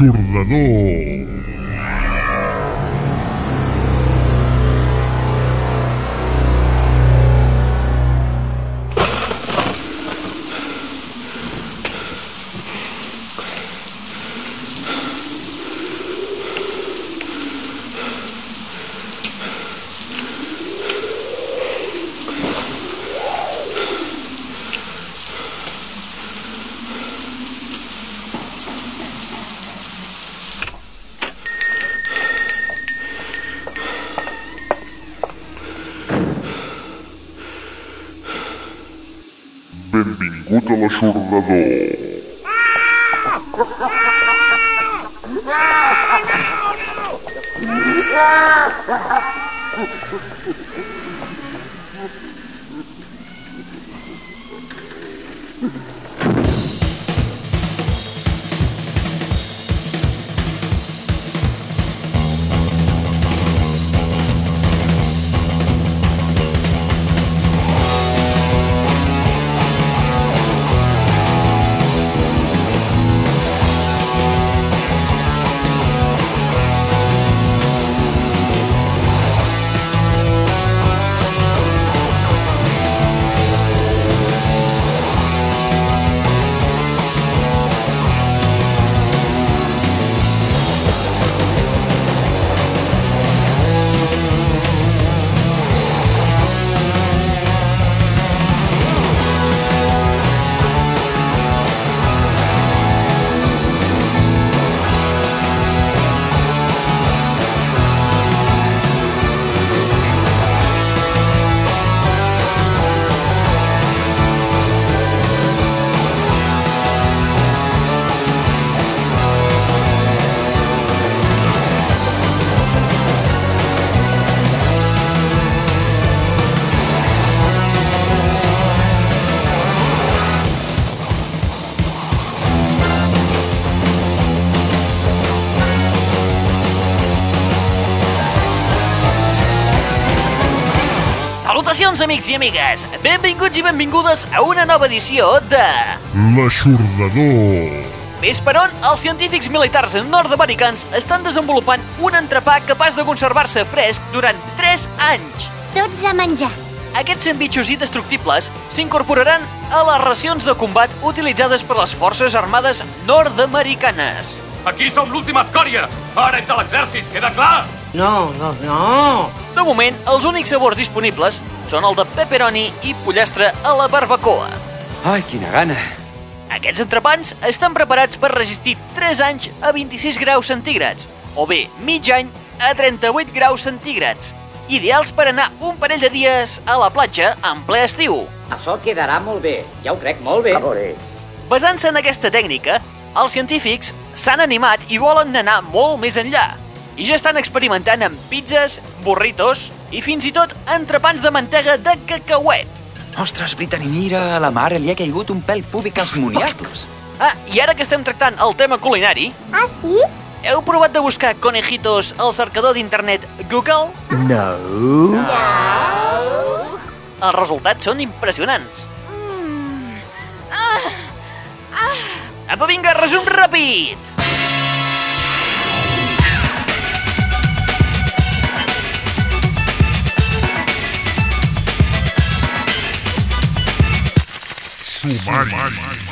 L'Aixordador. Salutacions, amics i amigues! Benvinguts i benvingudes a una nova edició de... L'Aixordador. Ves per on els científics militars nord-americans estan desenvolupant un entrepà capaç de conservar-se fresc durant 3 anys. Tots a menjar. Aquests sandvitxos indestructibles s'incorporaran a les racions de combat utilitzades per les forces armades nord-americanes. Aquí som l'última escòria! Ara ets a l'exèrcit, queda clar? No, no, no. De moment, els únics sabors disponibles són el de pepperoni i pollastre a la barbacoa. Ai, quina gana. Aquests entrepans estan preparats per resistir 3 anys a 26 graus centígrads, o bé mig any a 38 graus centígrads, ideals per anar un parell de dies a la platja en ple estiu. Això quedarà molt bé, ja ho crec molt bé. A veure. Basant-se en aquesta tècnica, els científics s'han animat i volen anar molt més enllà. I ja estan experimentant amb pizzas, burritos i fins i tot entrepans de mantega de cacauet. Ostres, Brittany, mira, a la mare li ha caigut un pèl púbic als moniatos. Ah, i ara que estem tractant el tema culinari, Ah, sí? heu provat de buscar conejitos al cercador d'internet Google? No. Els resultats són impressionants. Apa, vinga, resum ràpid! Fumari. Fumari.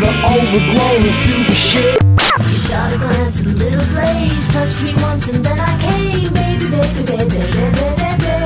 The overgrown super shit. She shot a glance at the little blaze, touched me once and then I came, baby, baby, baby, baby, baby, baby.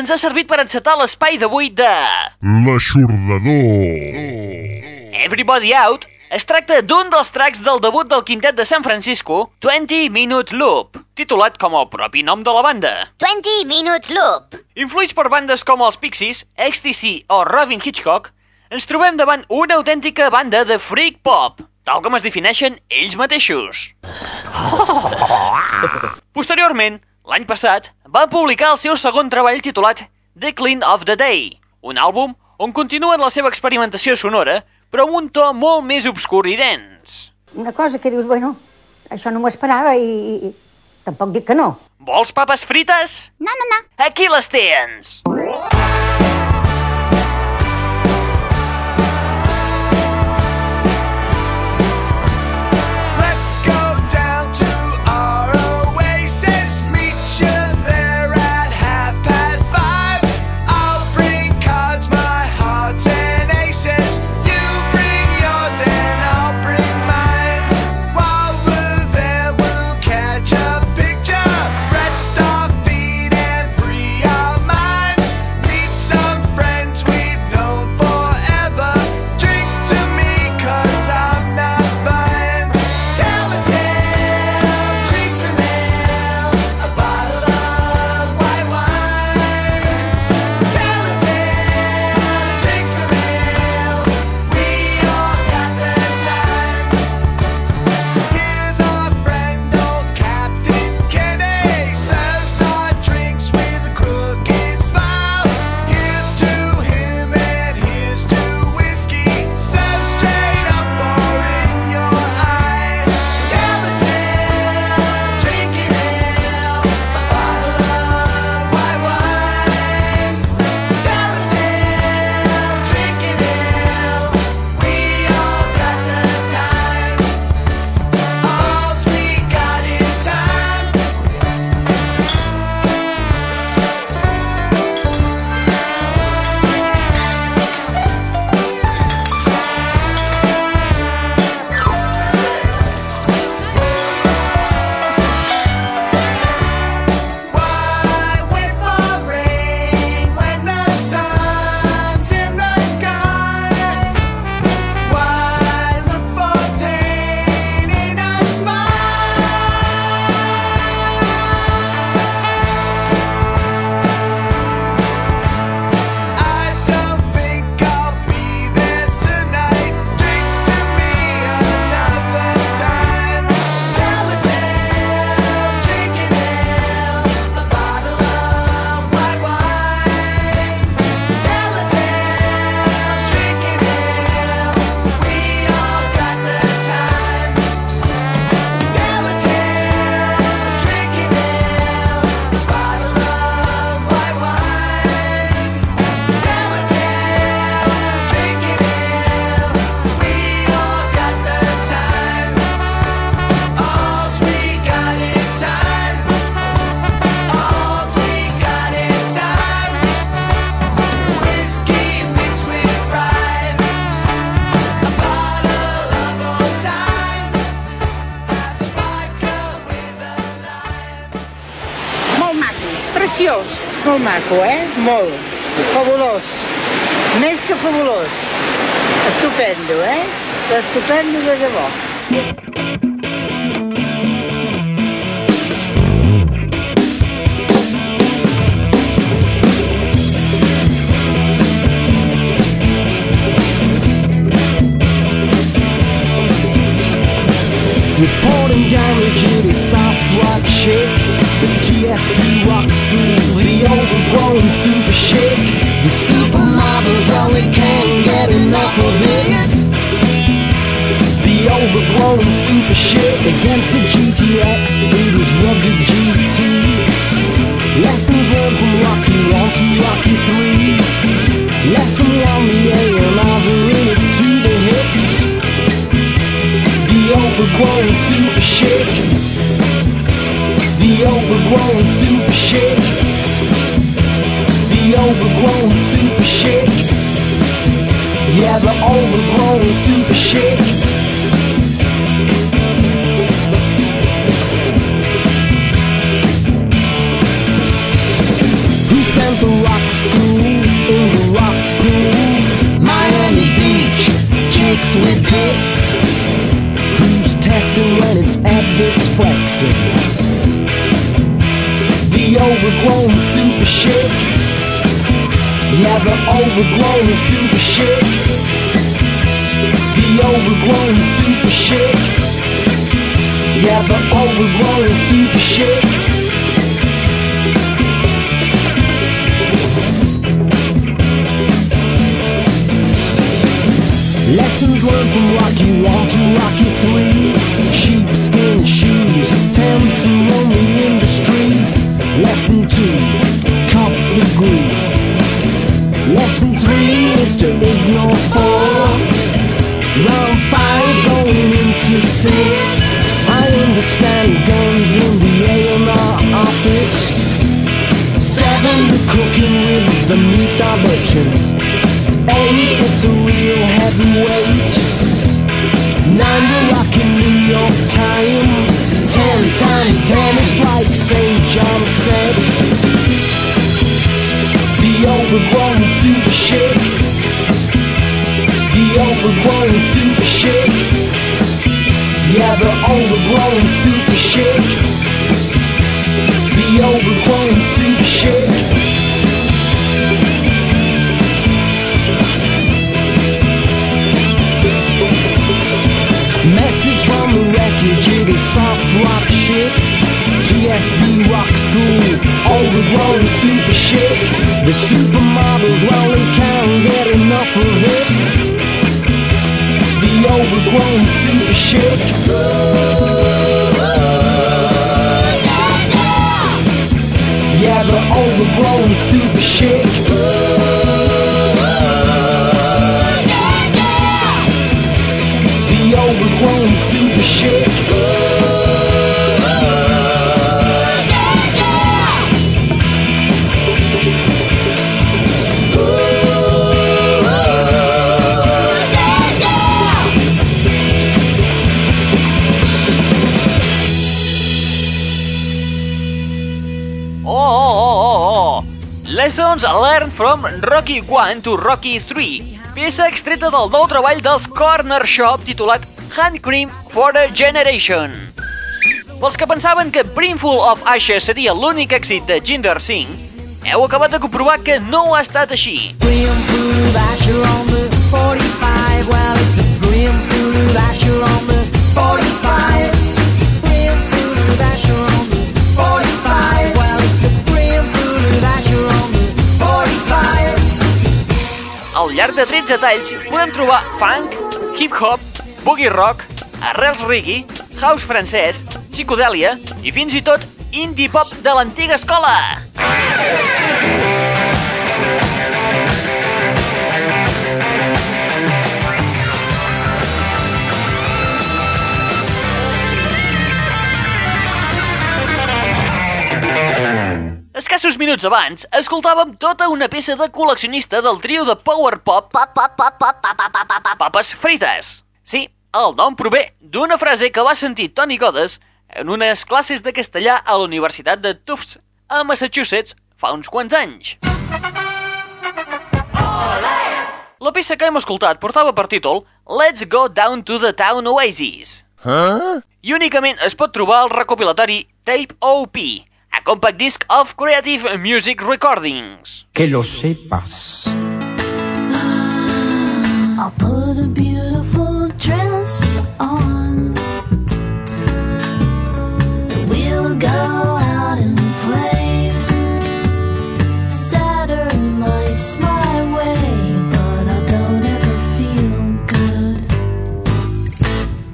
ens ha servit per encetar l'espai d'avui de... L'aixordador. Everybody Out es tracta d'un dels tracks del debut del quintet de San Francisco, 20 Minute Loop, titulat com el propi nom de la banda. 20 Minute Loop. Influïts per bandes com els Pixies, XTC o Robin Hitchcock, ens trobem davant una autèntica banda de freak pop, tal com es defineixen ells mateixos. Posteriorment, L'any passat van publicar el seu segon treball titulat The Clean of the Day, un àlbum on continuen la seva experimentació sonora, però amb un to molt més obscur i dens. Una cosa que dius, bueno, això no m'ho esperava i, i, i tampoc dic que no. Vols papes frites? No, no, no. Aquí les tens! Buen é? modo. Fabuloso. Més que fabulós. Estupendo, eh? Estupendo de debò. Reporting down overgrown super shit against the GTX, it was rugged GT. Lessons learned from Rocky 1 to Rocky 3. Lesson 1, the A&Rs are in it to the hips the overgrown super shake. The overgrown super shake. The overgrown super shake. Yeah, the overgrown super shake. Chicks with dicks who's testing when it's epic flexing. The overgrown super shake. Yeah, the overgrown super shake. The overgrown super shake. Yeah, the overgrown super shake. Lessons learned from Rocky 1 to Rocky 3 Sheepskin shoes tend to run the industry. Lesson 2 Cop the groove Lesson 3 is to ignore 4 Round 5 going into 6 I understand guns in the A&R office 7 cooking with the meat dimension it's a real heavyweight. Nine, you're rocking New York time. Ten times ten, it's like St. John said. The overgrown super shake. The overgrown super shake. Yeah, the overgrown super shake. The overgrown super shake. Wreckage, soft rock shit. TSB rock school, overgrown super shit. The supermodels, well, they can't get enough of it. The overgrown super shit. Yeah, the overgrown super shit. Lessons learned from Rocky 1 to Rocky 3. Peça extreta del nou treball dels Corner Shop titulat Hand Cream for a Generation. Pels que pensaven que Brimful of Ashes seria l'únic èxit de Jinder Singh, heu acabat de comprovar que no ha estat així. Al llarg de 13 talls podem trobar funk, hip-hop, boogie rock, arrels reggae, house francès, psicodèlia i fins i tot indie pop de l'antiga escola. Escassos minuts abans, escoltàvem tota una peça de col·leccionista del trio de power pop pop, pop, pop, pop, pop, pop, pop, pop, Papes frites. Sí, el nom prové d'una frase que va sentir Tony Godes en unes classes de castellà a la Universitat de Tufts, a Massachusetts, fa uns quants anys. La peça que hem escoltat portava per títol Let's Go Down to the Town Oasis. Huh? I únicament es pot trobar al recopilatori Tape OP, a compact disc of Creative Music Recordings. Que lo sepas. I'll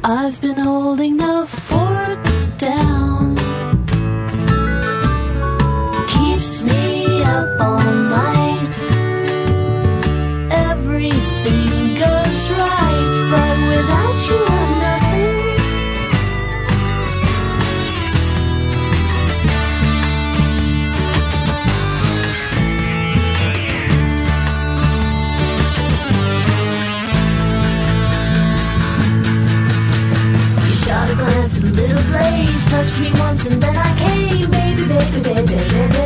I've been holding touched me once and then I came, baby, baby, baby, baby, baby, baby.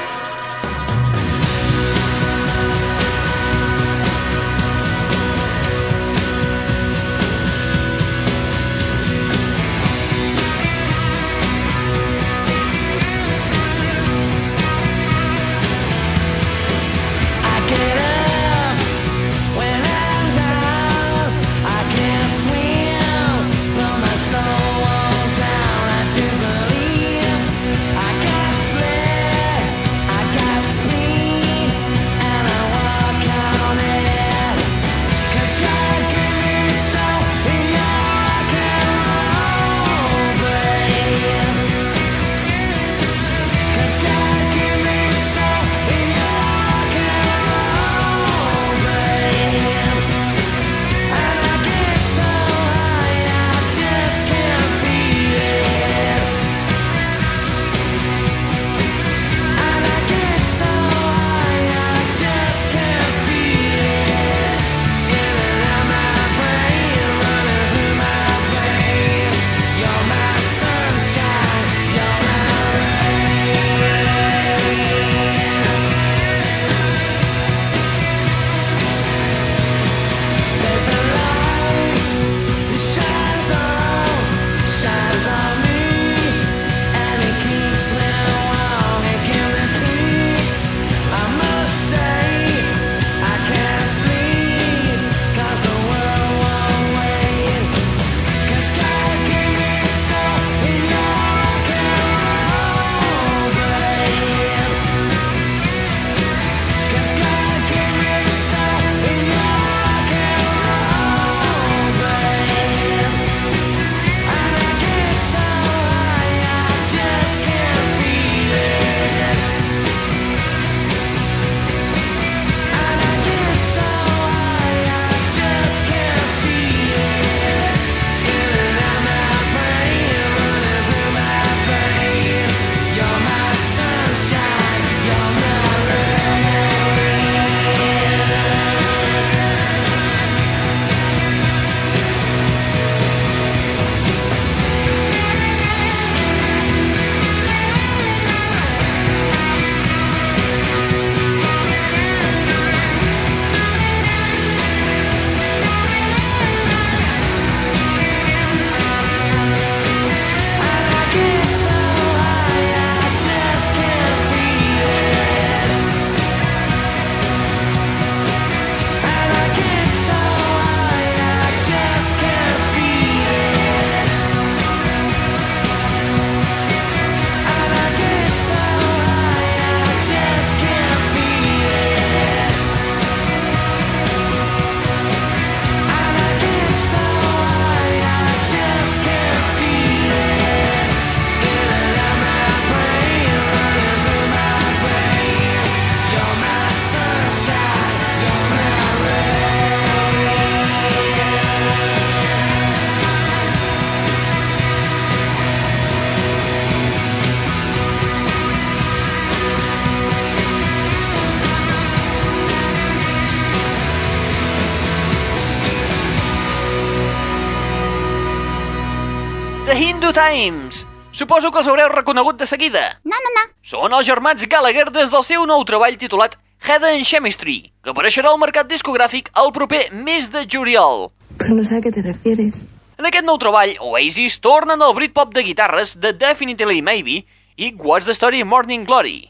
Times. Suposo que els haureu reconegut de seguida. No, no, no. Són els germans Gallagher des del seu nou treball titulat Hidden Chemistry, que apareixerà al mercat discogràfic el proper mes de juliol. Pues no sé a qué te refieres. En aquest nou treball, Oasis tornen al Britpop de guitarres de Definitely Maybe i What's the Story Morning Glory.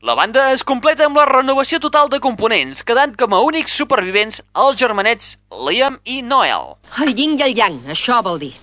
La banda es completa amb la renovació total de components, quedant com a únics supervivents els germanets Liam i Noel. El yin i el yang, això vol dir.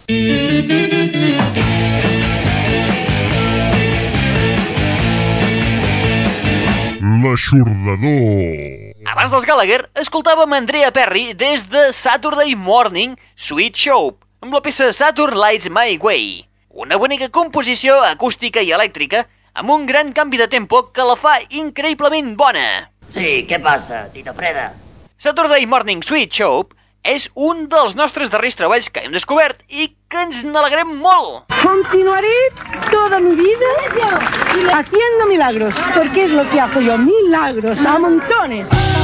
L'aixordador. Abans dels Gallagher, escoltàvem Andrea Perry des de Saturday Morning Sweet Show, amb la peça Saturn Lights My Way. Una bonica composició acústica i elèctrica amb un gran canvi de tempo que la fa increïblement bona. Sí, què passa, Tita Freda? Saturday Morning Sweet Show és un dels nostres darrers treballs que hem descobert i que ens n'alegrem molt. Continuaré toda mi vida haciendo milagros, porque es lo que hago yo, milagros a montones.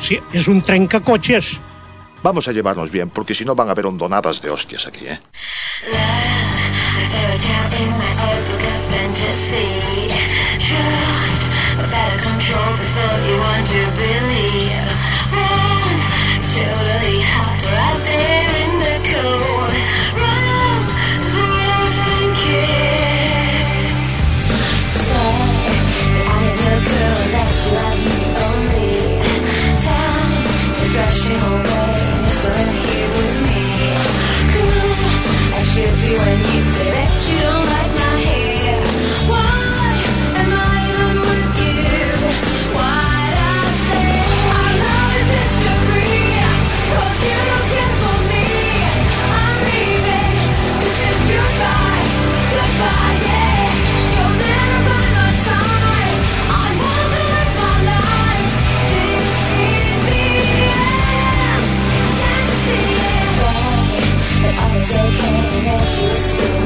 Sí, és un trencacotxes. Vamos a llevarnos bien, porque si no van a haber hondonadas de hostias aquí, ¿eh? That I was okay and that you. still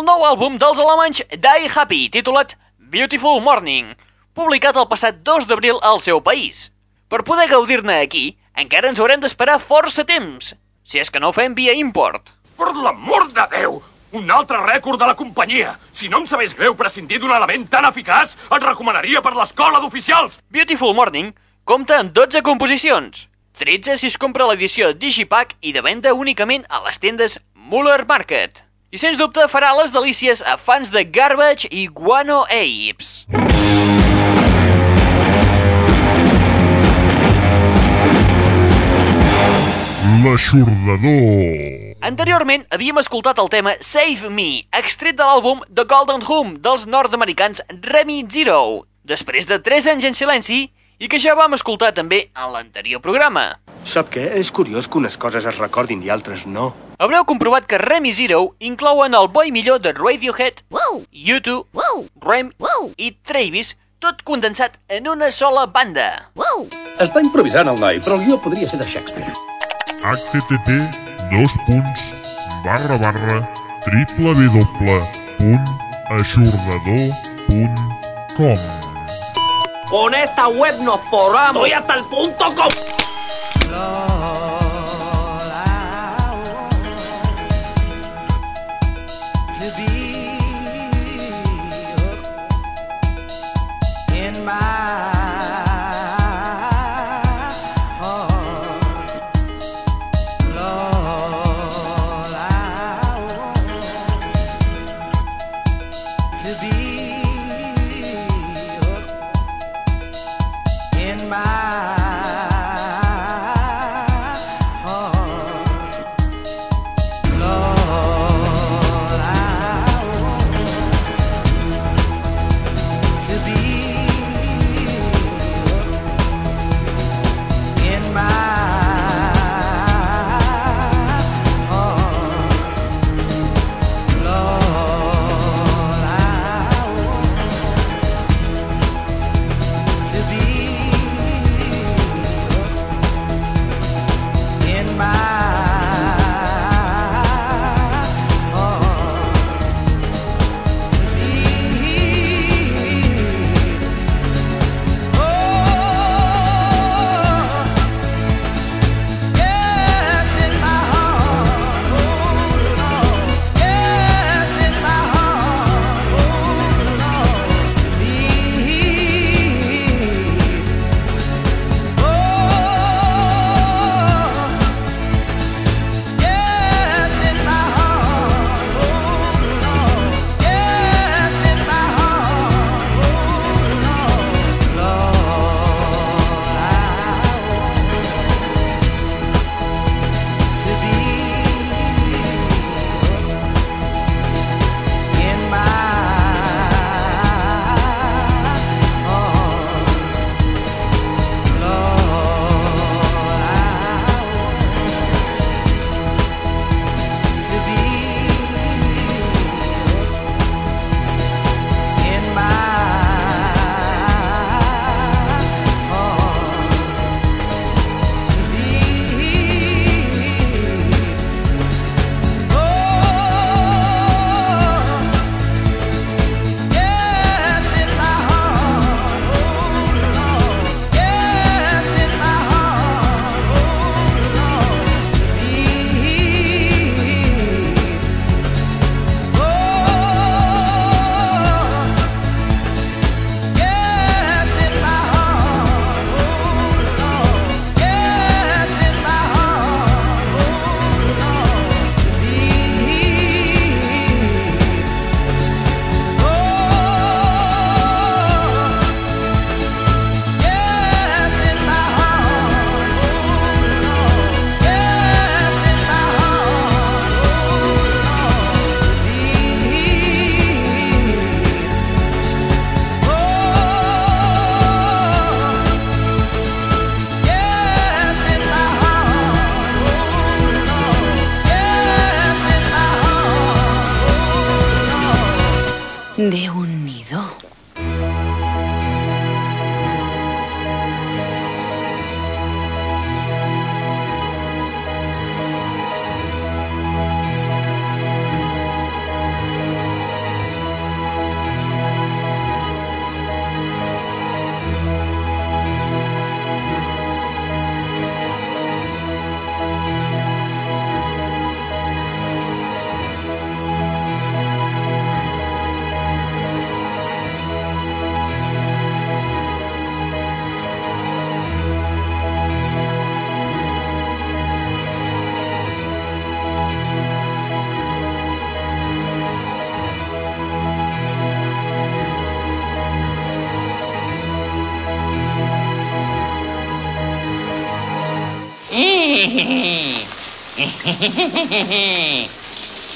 el nou àlbum dels alemanys Die Happy, titulat Beautiful Morning, publicat el passat 2 d'abril al seu país. Per poder gaudir-ne aquí, encara ens haurem d'esperar força temps, si és que no ho fem via import. Per l'amor de Déu! Un altre rècord de la companyia! Si no em sabés greu prescindir d'un element tan eficaç, et recomanaria per l'escola d'oficials! Beautiful Morning compta amb 12 composicions, 13 si es compra l'edició Digipack i de venda únicament a les tendes Muller Market. I sens dubte farà les delícies a fans de Garbage i Guano Apes. L'aixordador. Anteriorment havíem escoltat el tema Save Me, extret de l'àlbum The Golden Home dels nord-americans Remy Zero, després de 3 anys en silenci i que ja vam escoltar també en l'anterior programa. Sap què? És curiós que unes coses es recordin i altres no. Haureu comprovat que Remy Zero inclouen el boi millor de Radiohead, U2, Rem i Travis, tot condensat en una sola banda. Està improvisant el noi, però el guió podria ser de Shakespeare. http dos punts barra barra triple w Con esta web nos forramos. Estoy hasta el punto com.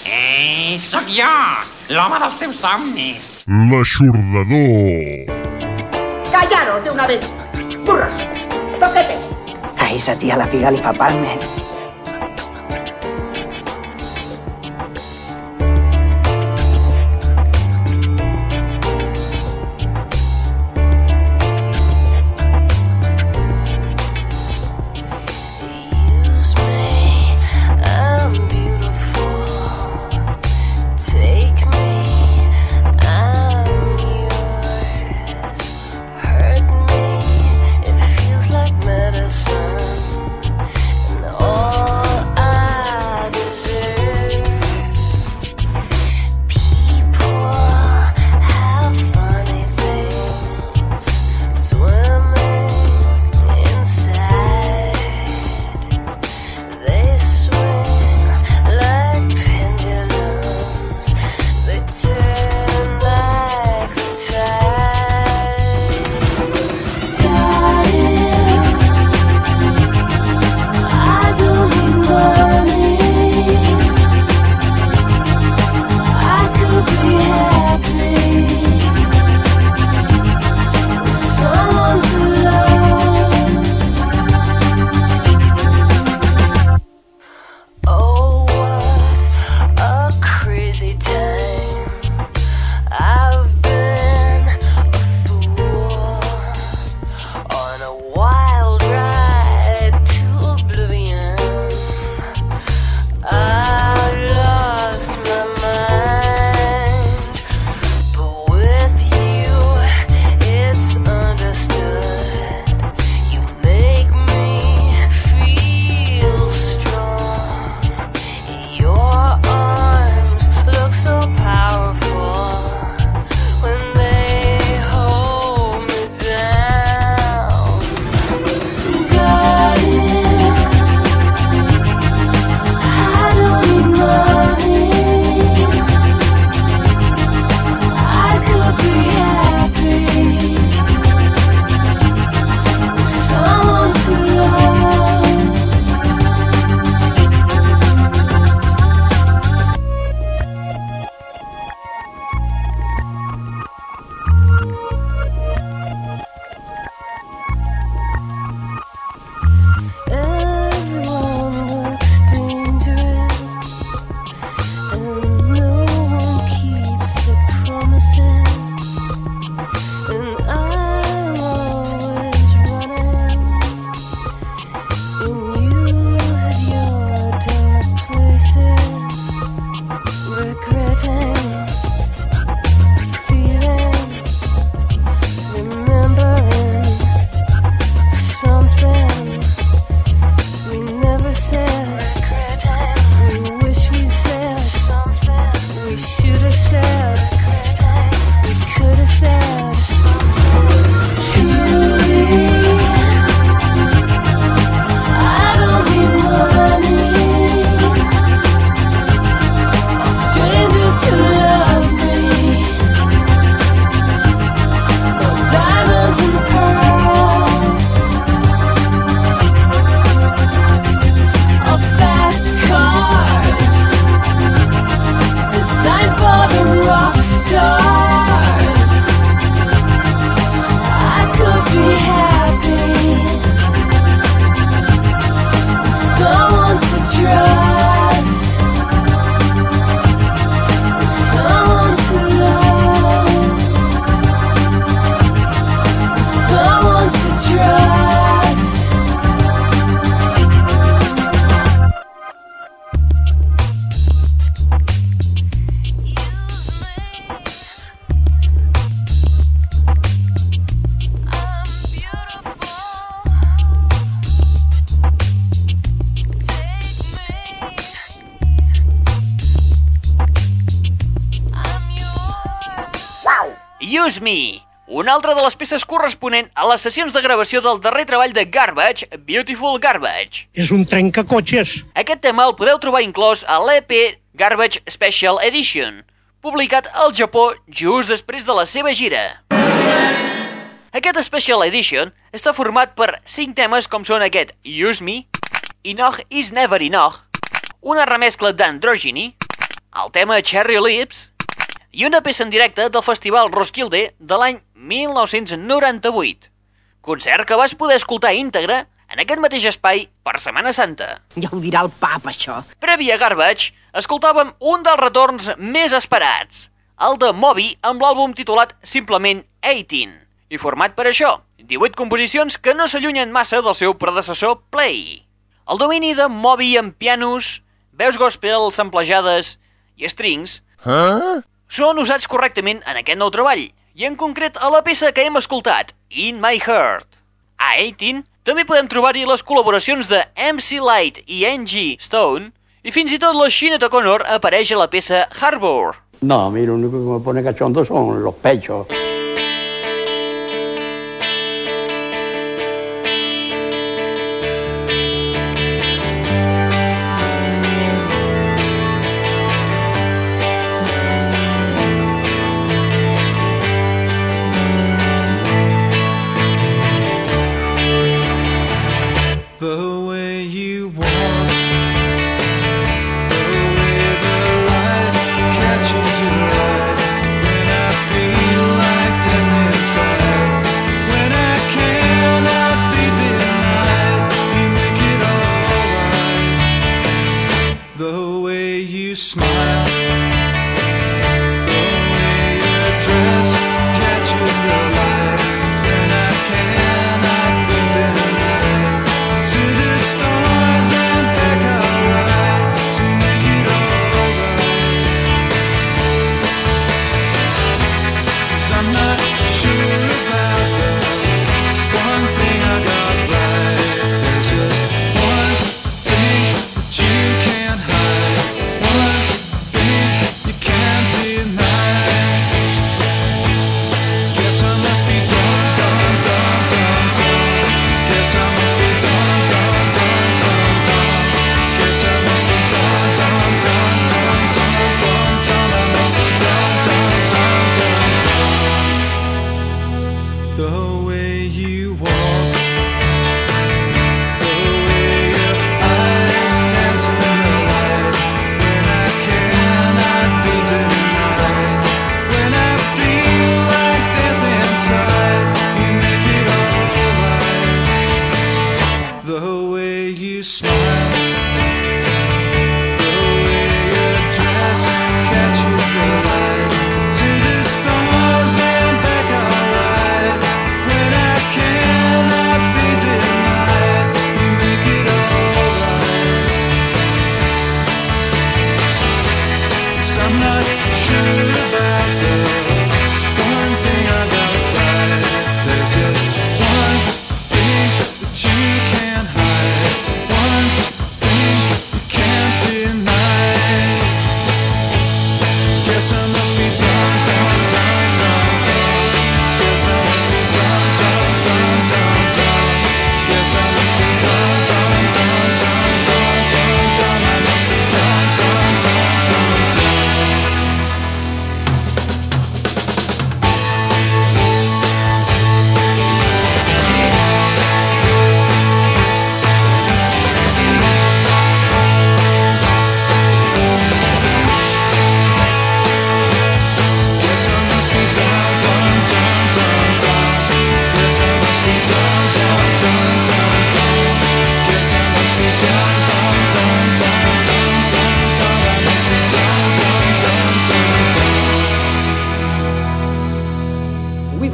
Eh, sóc jo, l'home dels teus somnis. L'aixordador. ¡Callaros de una vez! ¡Burros! ¡Toquetes! A esa tía la figa le fa palmes. Use Me, una altra de les peces corresponent a les sessions de gravació del darrer treball de Garbage, Beautiful Garbage. És un trencacotxes. Aquest tema el podeu trobar inclòs a l'EP Garbage Special Edition, publicat al Japó just després de la seva gira. Aquest Special Edition està format per 5 temes com són aquest Use Me, Enough is Never Enough, una remescla d'Androgyny, el tema Cherry Lips i una peça en directe del Festival Roskilde de l'any 1998. Concert que vas poder escoltar íntegre en aquest mateix espai per Setmana Santa. Ja ho dirà el pap, això. Previ a Garbage, escoltàvem un dels retorns més esperats, el de Moby amb l'àlbum titulat simplement 18, i format per això, 18 composicions que no s'allunyen massa del seu predecessor Play. El domini de Moby amb pianos, veus gospel, samplejades i strings Huh? Són usats correctament en aquest nou treball, i en concret a la peça que hem escoltat, In My Heart. A 18 també podem trobar-hi les col·laboracions de MC Light i Angie Stone, i fins i tot la Sinead O'Connor apareix a la peça Harbor. No, a mí lo único que me pone cachondo son los pechos.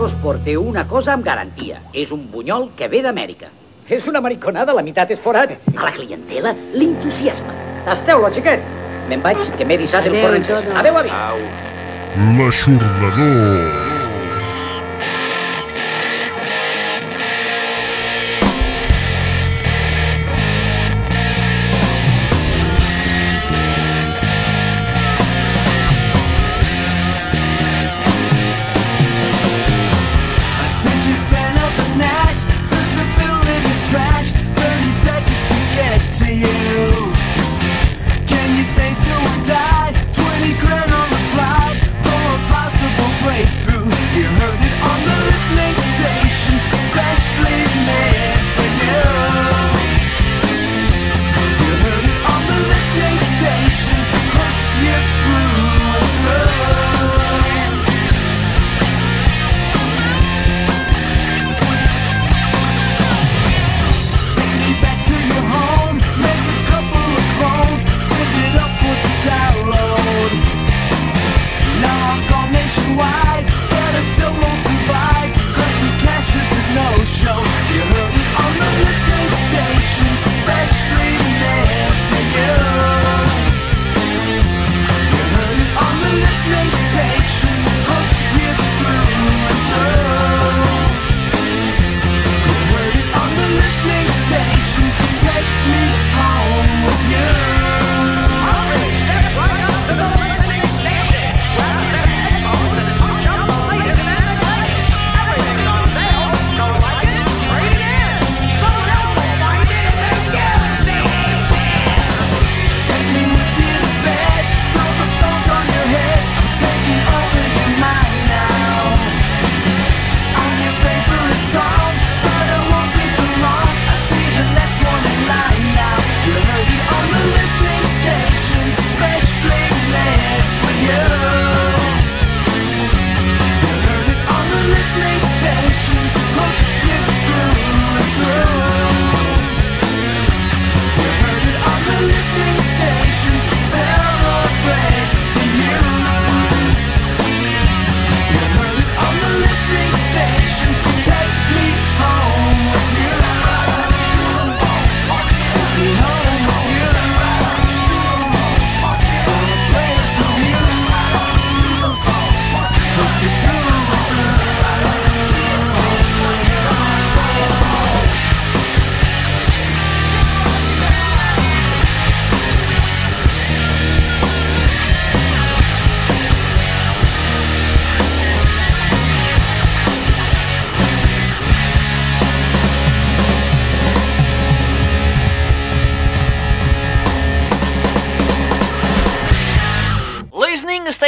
Vos porte una cosa amb garantia. És un bunyol que ve d'Amèrica. És una mariconada, la meitat és forat. A la clientela l'entusiasma. Tasteu-lo, xiquets. Me'n vaig, que m'he dissat el. Jona. Adéu, avi. L'aixordador.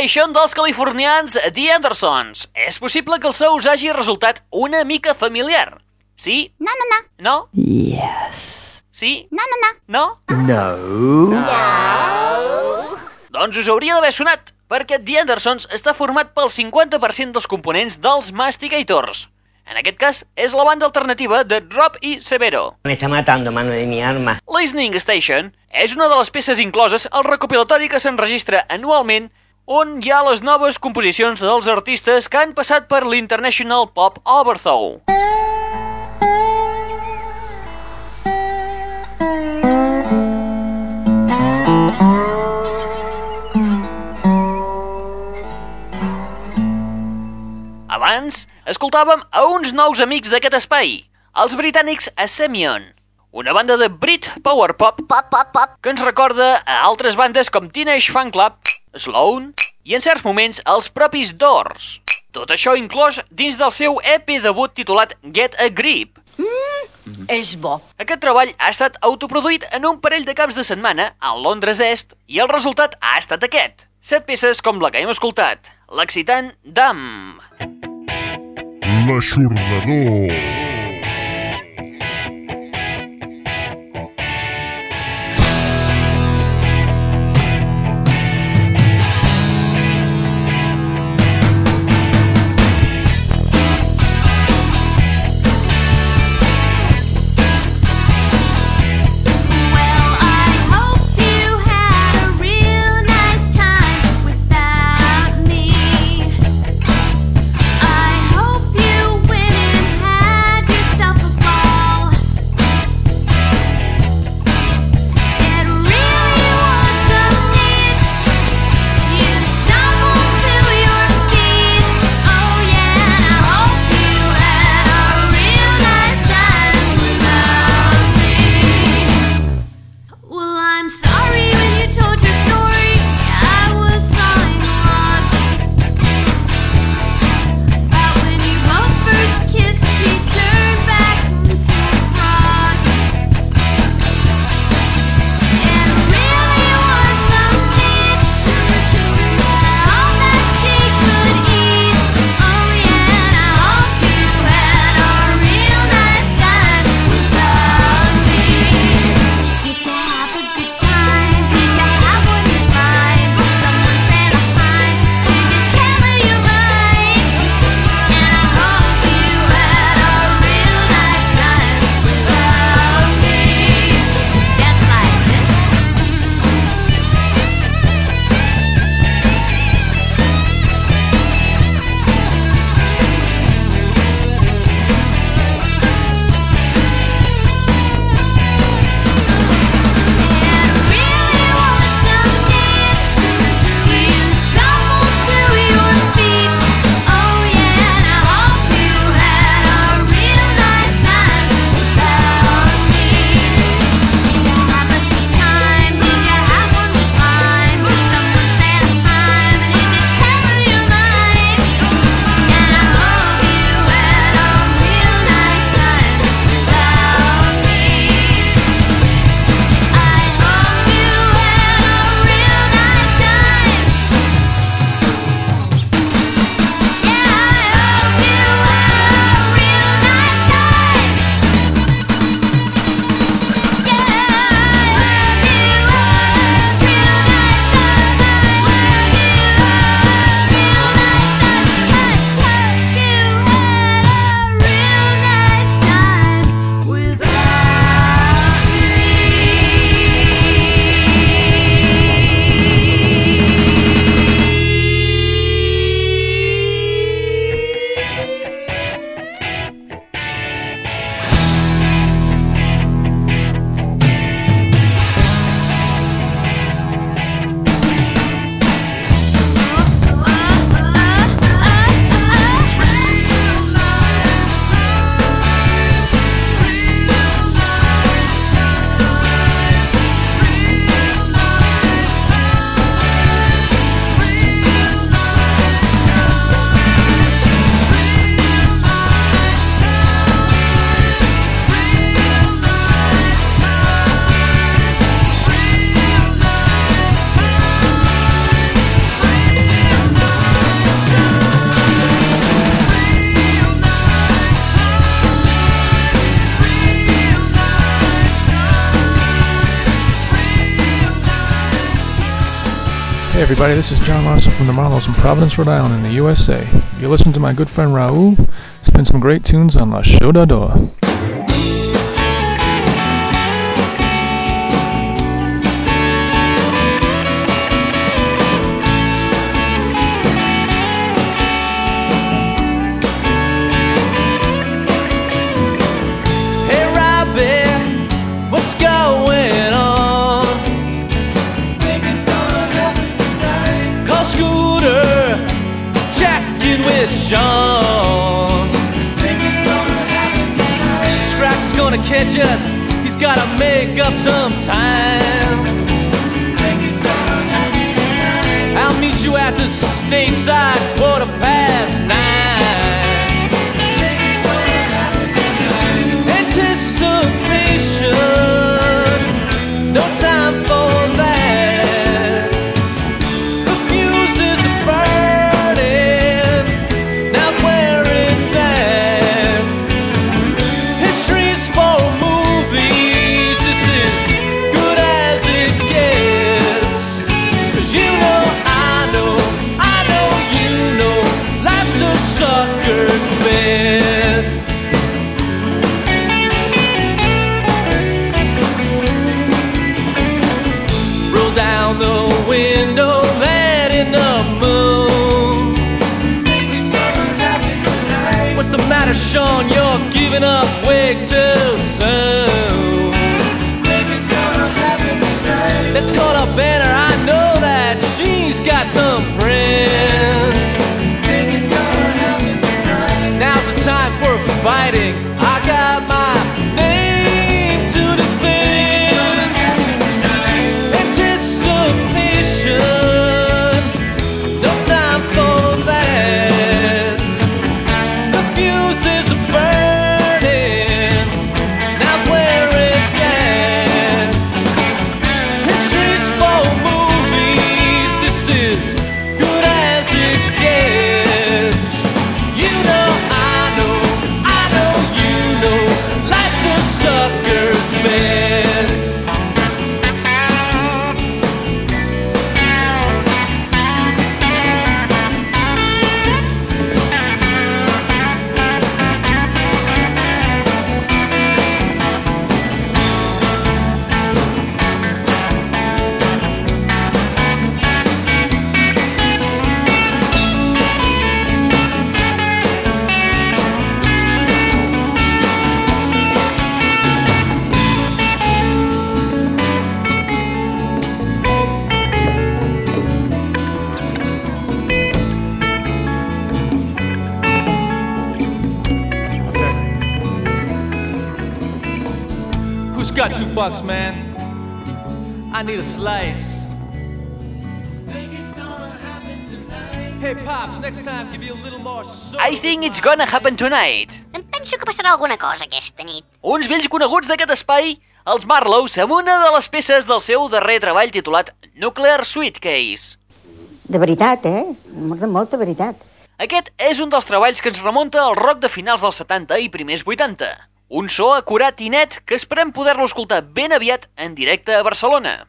Station dels californians The Andersons. És possible que el so us hagi resultat una mica familiar. Sí? No, no, no. No? Yes. Sí? No, no, no. No? No. Doncs us hauria d'haver sonat, perquè The Andersons està format pel 50% dels components dels Mastigators. En aquest cas, és la banda alternativa de Rob i Severo. Me está matando, mano de mi arma. Listening Station és una de les peces incloses al recopilatori que s'enregistra anualment on hi ha les noves composicions dels artistes que han passat per l'International Pop Overthrow. Abans, escoltàvem a uns nous amics d'aquest espai, els britànics a Semion, una banda de Brit Power Pop, Pop, pop, pop. que ens recorda a altres bandes com Teenage Fan Club, Sloan i en certs moments els propis Doors. Tot això inclòs dins del seu EP debut titulat Get a Grip. És bo. Aquest treball ha estat autoproduït en un parell de caps de setmana a Londres Est i el resultat ha estat aquest. Set peces com la que hem escoltat, l'excitant Dam. L'aixordador. Well, everybody, this is John Lawson from the Marlows in Providence, Rhode Island in the USA. You listen to my good friend Raul spin some great tunes on La Show d'Ador. Catch us. He's gotta make up some time. I'll meet you at the stateside quarter got some friends. Now's the time for fighting. Two bucks, man? I need a slice. Hey, Pops, next time give you a little more soda. I think it's gonna happen tonight. Em penso que passarà alguna cosa aquesta nit. Uns vells coneguts d'aquest espai, els Marlows, amb una de les peces del seu darrer treball titulat Nuclear Suitcase. De veritat, eh? Molt de molta veritat. Aquest és un dels treballs que ens remunta al rock de finals dels 70 i primers 80. Un so acurat i net que esperem poder-lo escoltar ben aviat en directe a Barcelona.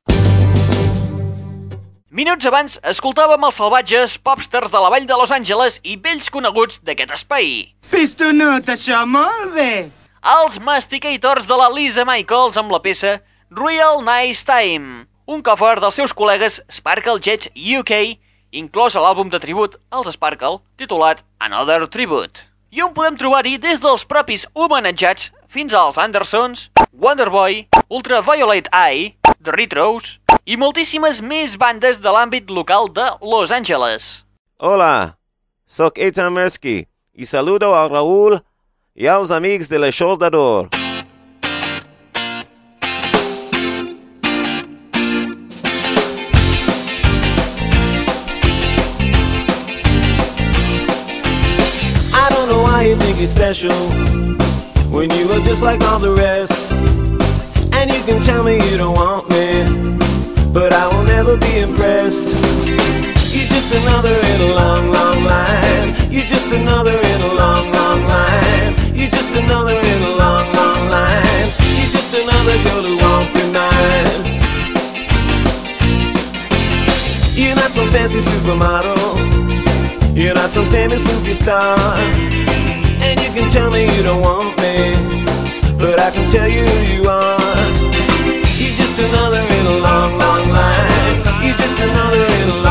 Minuts abans, escoltàvem els salvatges popsters de la vall de Los Angeles i vells coneguts d'aquest espai. Pistonut, això, molt bé. Els Masticators de la Lisa Michaels amb la peça Real Nice Time, un cover dels seus col·legues Sparkle Jets UK, inclòs a l'àlbum de tribut als Sparkle, titulat Another Tribute. I on podem trobar-hi des dels propis homenatjats fins als Andersons, Wonderboy, Ultraviolet Eye, The Retros i moltíssimes més bandes de l'àmbit local de Los Angeles. Hola, sóc Ethan Mersky i saludo a Raúl i als amics de la Soldador. I don't know why you think you're special when you are just like all the rest. And you can tell me you don't want me, but I will never be impressed. You're just another in a long, long line. You're just another in a long, long line. You're just another in a long, long line. You're just another girl who won't be mine. You're not some fancy supermodel. You're not some famous movie star. And you can tell me you don't want me, but I can tell you who you are. You're just another in a long, long line. You're just another in a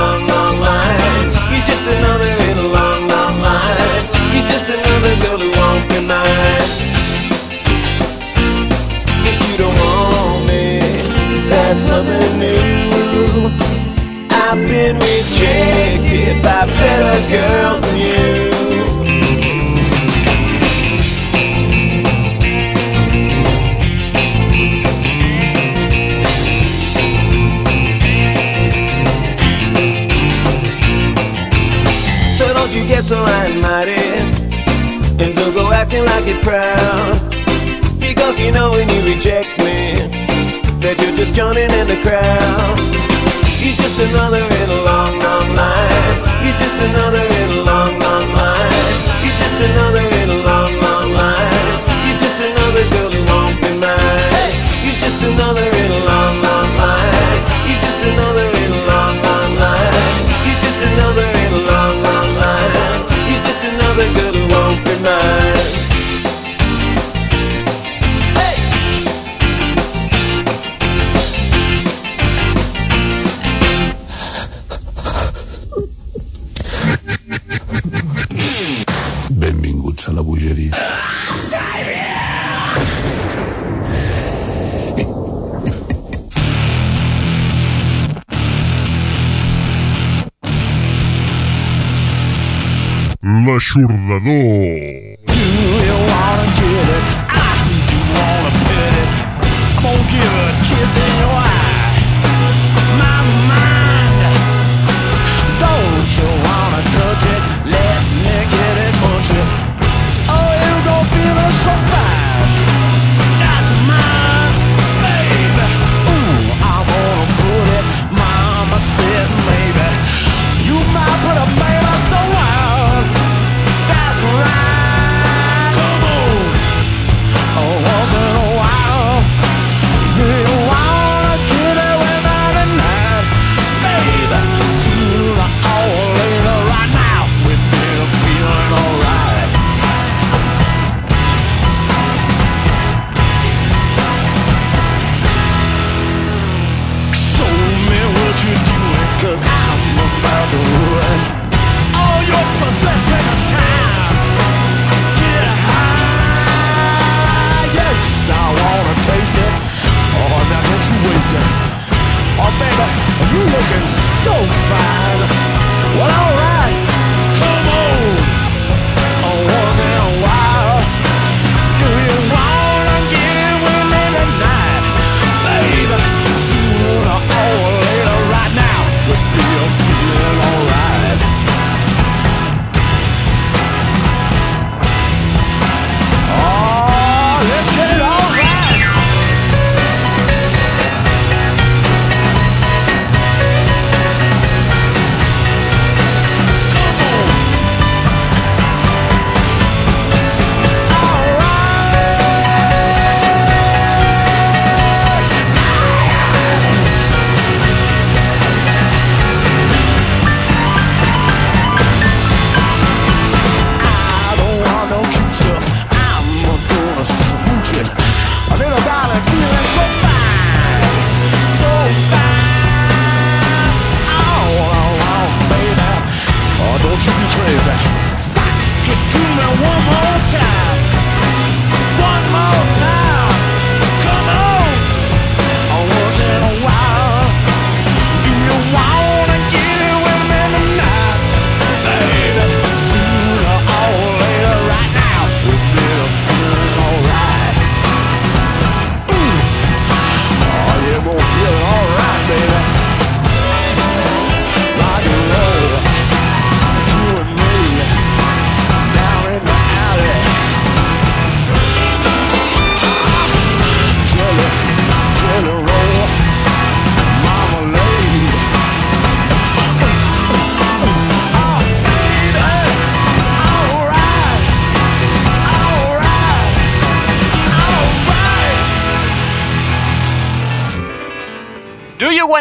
Salvador.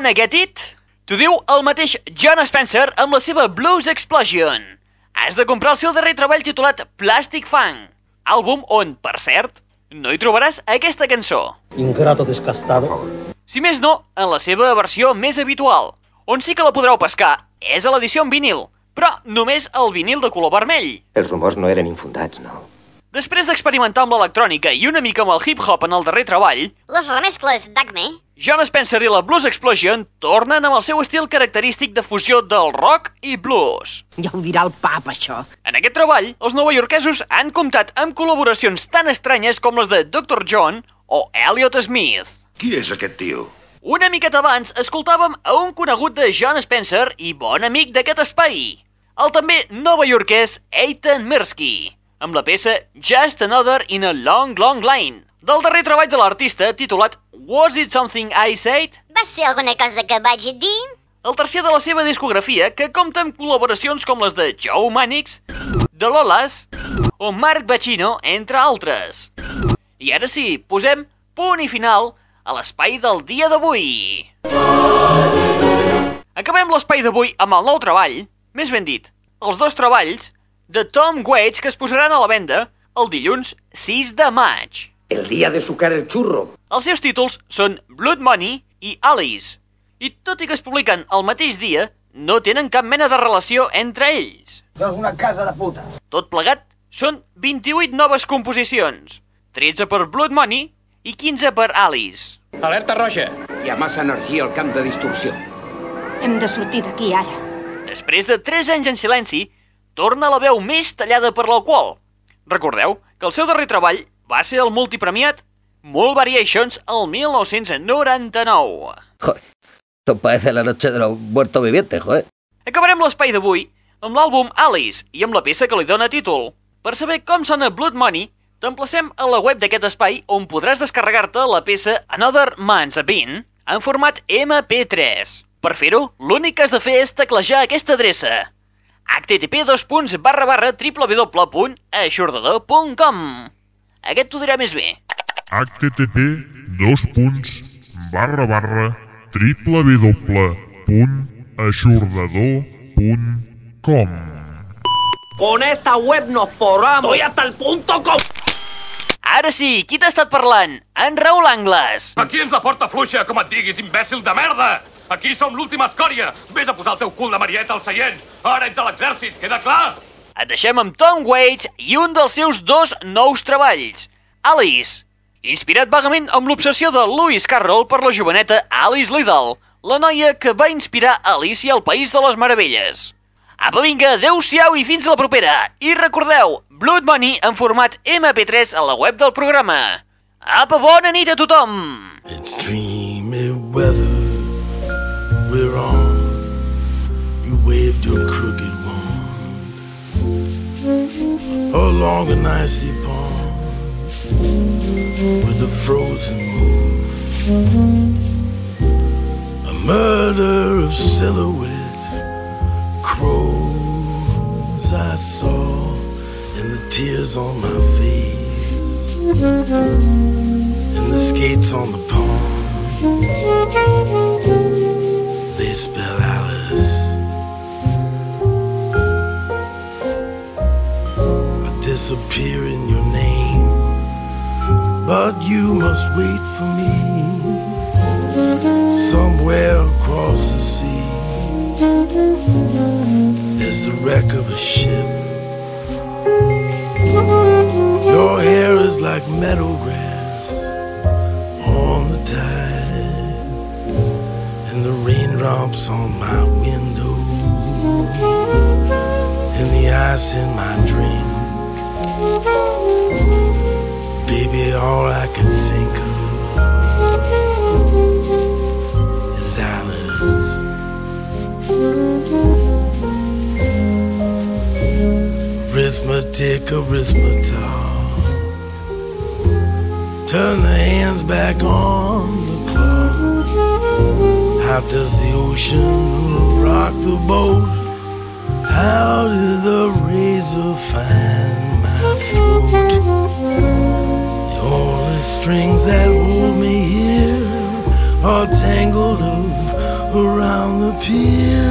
Wanna Get It? T'ho diu el mateix John Spencer amb la seva Blues Explosion. Has de comprar el seu darrer treball titulat Plastic Funk, àlbum on, per cert, no hi trobaràs aquesta cançó. Ingrato descastado. Si més no, en la seva versió més habitual. On sí que la podreu pescar és a l'edició en vinil, però només el vinil de color vermell. Els rumors no eren infundats, no? Després d'experimentar amb l'electrònica i una mica amb el hip-hop en el darrer treball... Les remescles d'Acme John Spencer i la Blues Explosion tornen amb el seu estil característic de fusió del rock i blues. Ja ho dirà el pap, això. En aquest treball, els novaiorquesos han comptat amb col·laboracions tan estranyes com les de Dr. John o Elliot Smith. Qui és aquest tio? Una miqueta abans escoltàvem a un conegut de John Spencer i bon amic d'aquest espai, el també novaiorquès Eitan Mirsky, amb la peça Just Another in a Long Long Line, del darrer treball de l'artista titulat Was It Something I Said? Va ser alguna cosa que vaig dir? El tercer de la seva discografia, que compta amb col·laboracions com les de Joe Mannix, de Lolas o Mark Bacino, entre altres. I ara sí, posem punt i final a l'espai del dia d'avui. Acabem l'espai d'avui amb el nou treball, més ben dit, els dos treballs de Tom Waits que es posaran a la venda el dilluns 6 de maig. El día de sucar el churro. Els seus títols són Blood Money i Alice, i tot i que es publiquen el mateix dia, no tenen cap mena de relació entre ells. És una casa de puta. Tot plegat són 28 noves composicions, 13 per Blood Money i 15 per Alice. Alerta roja. Hi ha massa energia al camp de distorsió. Hem de sortir d'aquí ara. Després de 3 anys en silenci, torna la veu més tallada per l'alcohol. Recordeu que el seu darrer treball va ser el multipremiat Mall Variations el 1999. Esto parece la noche de los muertos vivientes, joder. Acabarem l'espai d'avui amb l'àlbum Alice i amb la peça que li dóna títol. Per saber com sona Blood Money, t'emplacem a la web d'aquest espai on podràs descarregar-te la peça Another Man's a Bean en format MP3. Per fer-ho, l'únic que has de fer és teclejar aquesta adreça http www.aixordador.com Aquest t'ho dirà més bé. http dos punts barra barra www.aixordador.com Con esta web nos forramos. Estoy hasta el punto com... Ara sí, qui t'ha estat parlant? En Raül Angles. Aquí ens la porta fluixa, com et diguis, imbècil de merda! Aquí som l'última escòria! Vés a posar el teu cul de marieta al seient! Ara ets a l'exèrcit, queda clar? Et deixem amb Tom Waits i un dels seus dos nous treballs, Alice, inspirat vagament amb l'obsessió de Lewis Carroll per la joveneta Alice Liddell, la noia que va inspirar Alicia al País de les Meravelles. Apa vinga, adeu-siau i fins la propera! I recordeu, Blood Money en format MP3 a la web del programa. Apa, bona nit a tothom! It's dreamy weather we're on. Along an icy pond with a frozen moon. A murder of silhouette crows I saw and the tears on my face and the skates on the pond they spell Alice disappear in your name. But you must wait for me. Somewhere across the sea there's the wreck of a ship. Your hair is like meadow grass on the tide, and the raindrops on my window, and the ice in my drink. Baby, all I can think of is Alice. Arithmetic, arithmetic. Turn the hands back on the clock. How does the ocean rock the boat? How did the razor find? The only strings that hold me here are tangled of around the pier.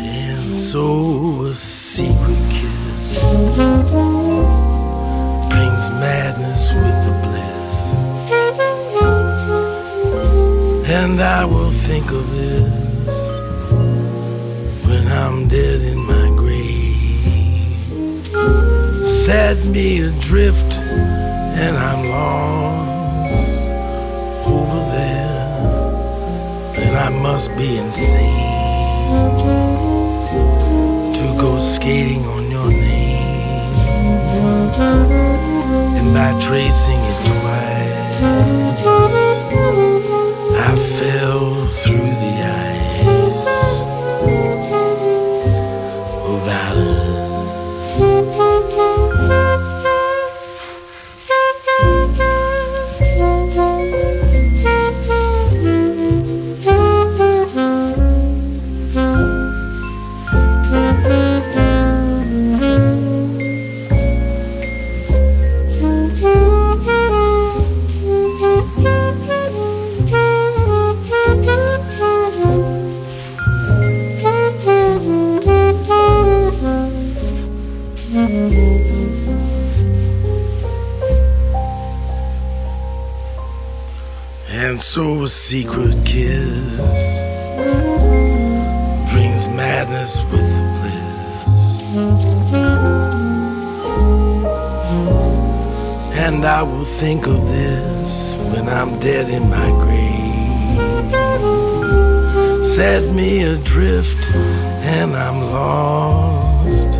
And so a secret kiss brings madness with the bliss. And I will think of this when I'm dead in my Set me adrift, and I'm lost over there. And I must be insane to go skating on your name. And by tracing so secret kiss brings madness with bliss. And I will think of this when I'm dead in my grave. Set me adrift, and I'm lost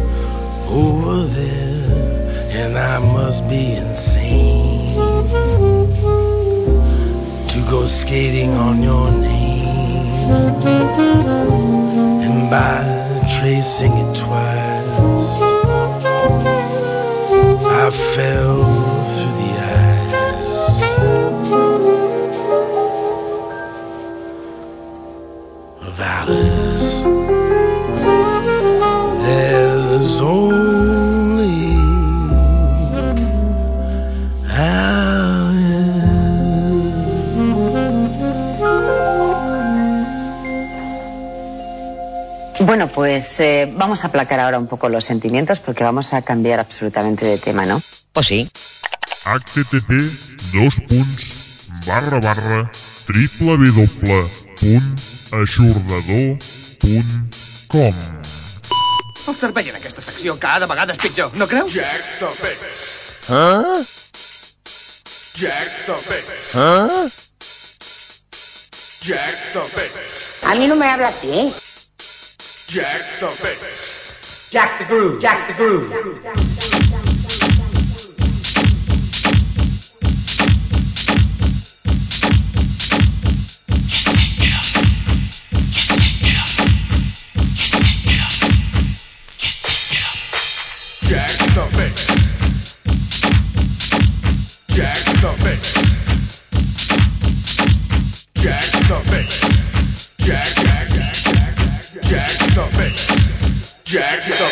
over there, and I must be insane go skating on your name. And by tracing it twice, I fell through the ice of Alice. There's only Bueno, pues eh, vamos a aplacar ahora un poco los sentimientos porque vamos a cambiar absolutamente de tema, ¿no? Pues sí. http dos punts barra barra www.aixordador.com El servei en aquesta secció cada vegada és pitjor, no creus? Jack the Fix. Ah? Jack the Fix. Ah? Jack the Fix. A mí no me habla así, ¿eh? Jack the Fix. Jack the Groove, Jack the Groove. Jack the Fix. Jack the Fix. Jack the Fix. Jack, Jack, Jack, Jack, Jack, Jack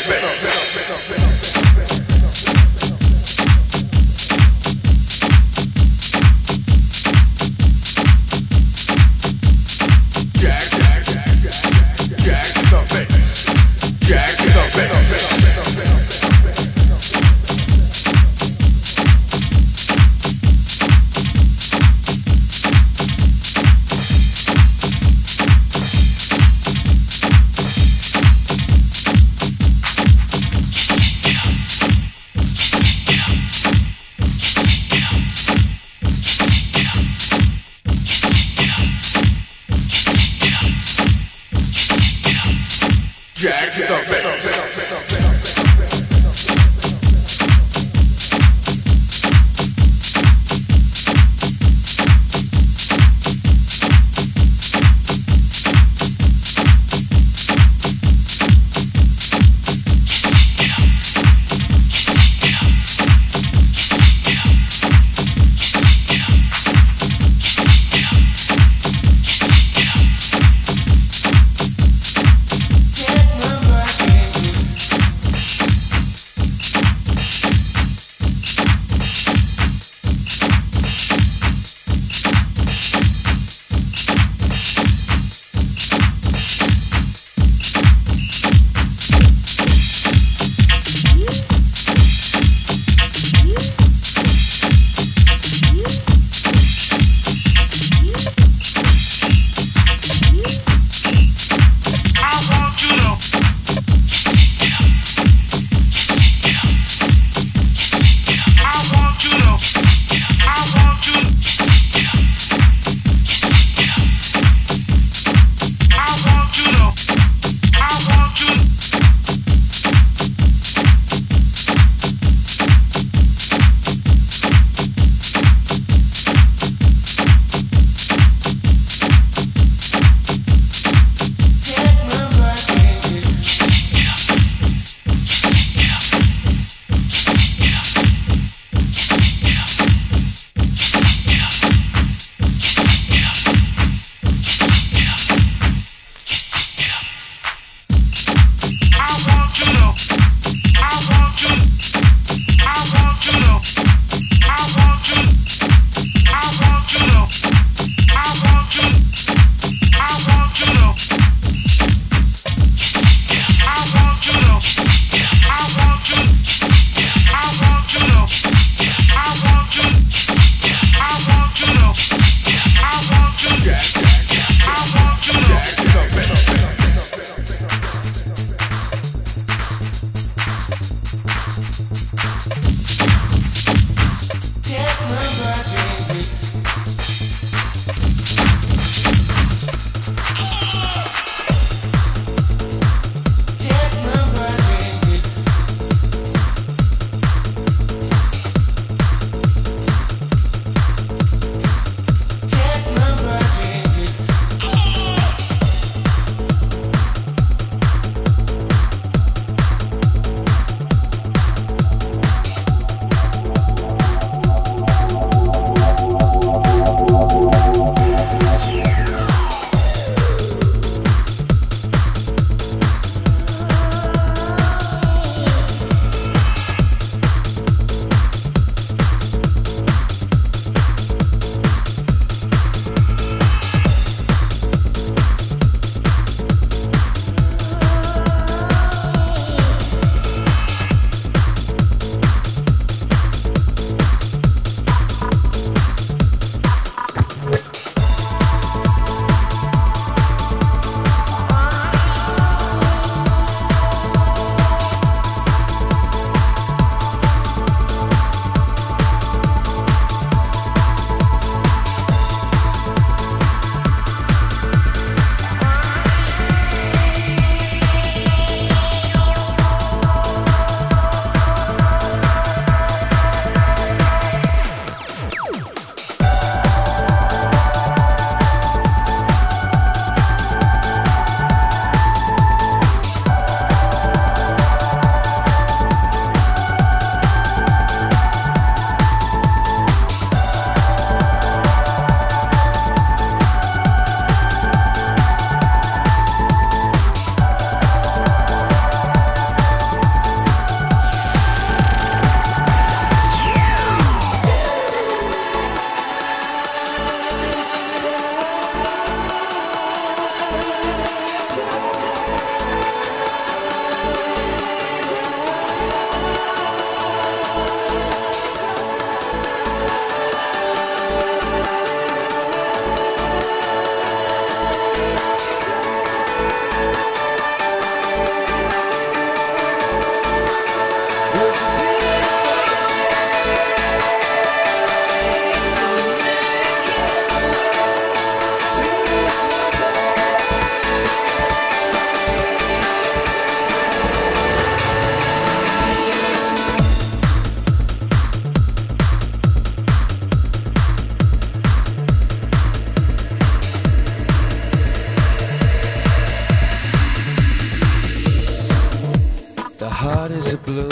heart is a blue.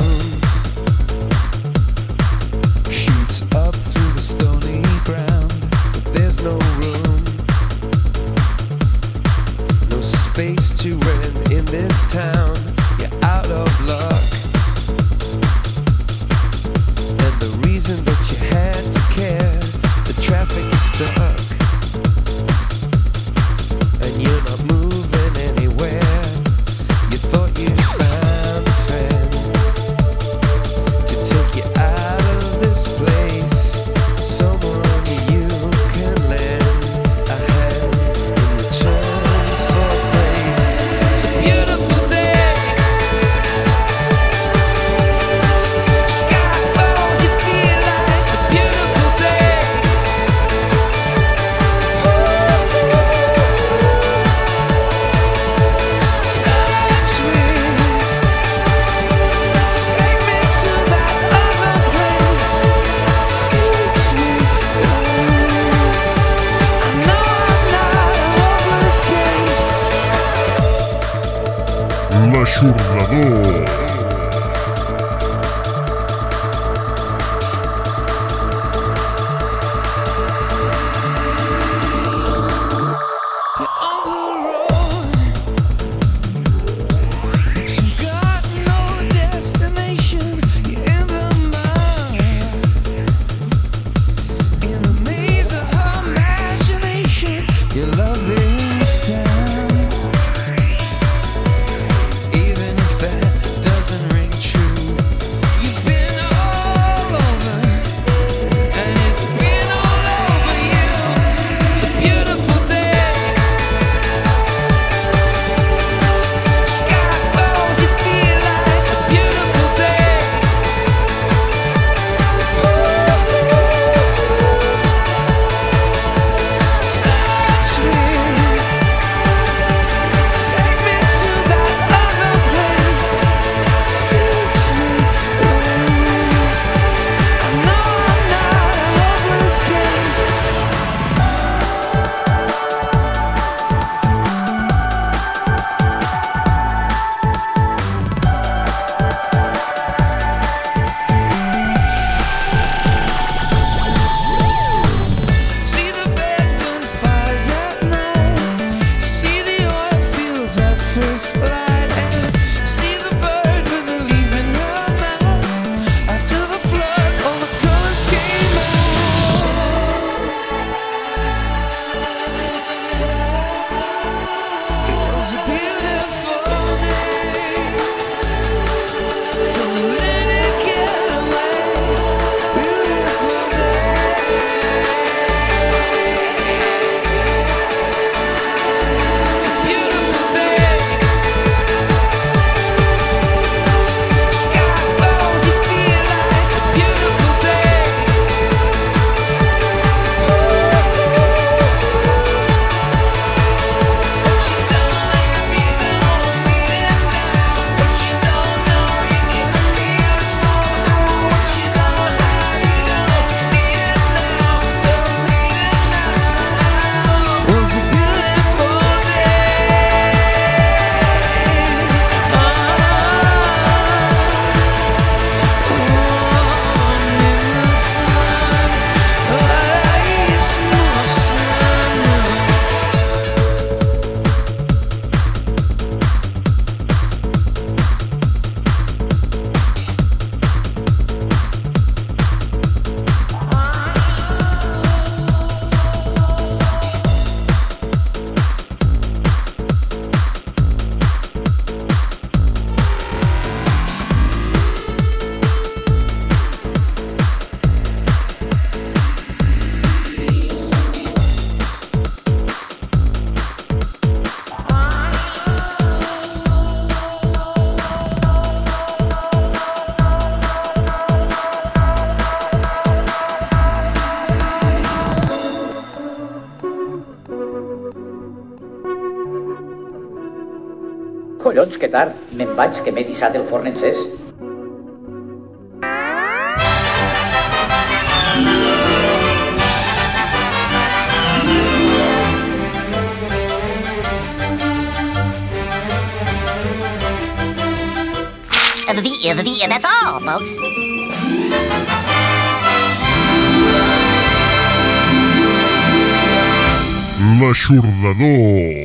Shoots up through the stony ground. But there's no room. No space to rent in this town. You're out of luck. And the reason that you had to care The traffic is stuck. And you're not minuts que tard. Me'n vaig, que m'he dissat el forn encès. The, the, the, that's all, folks. L'aixordador.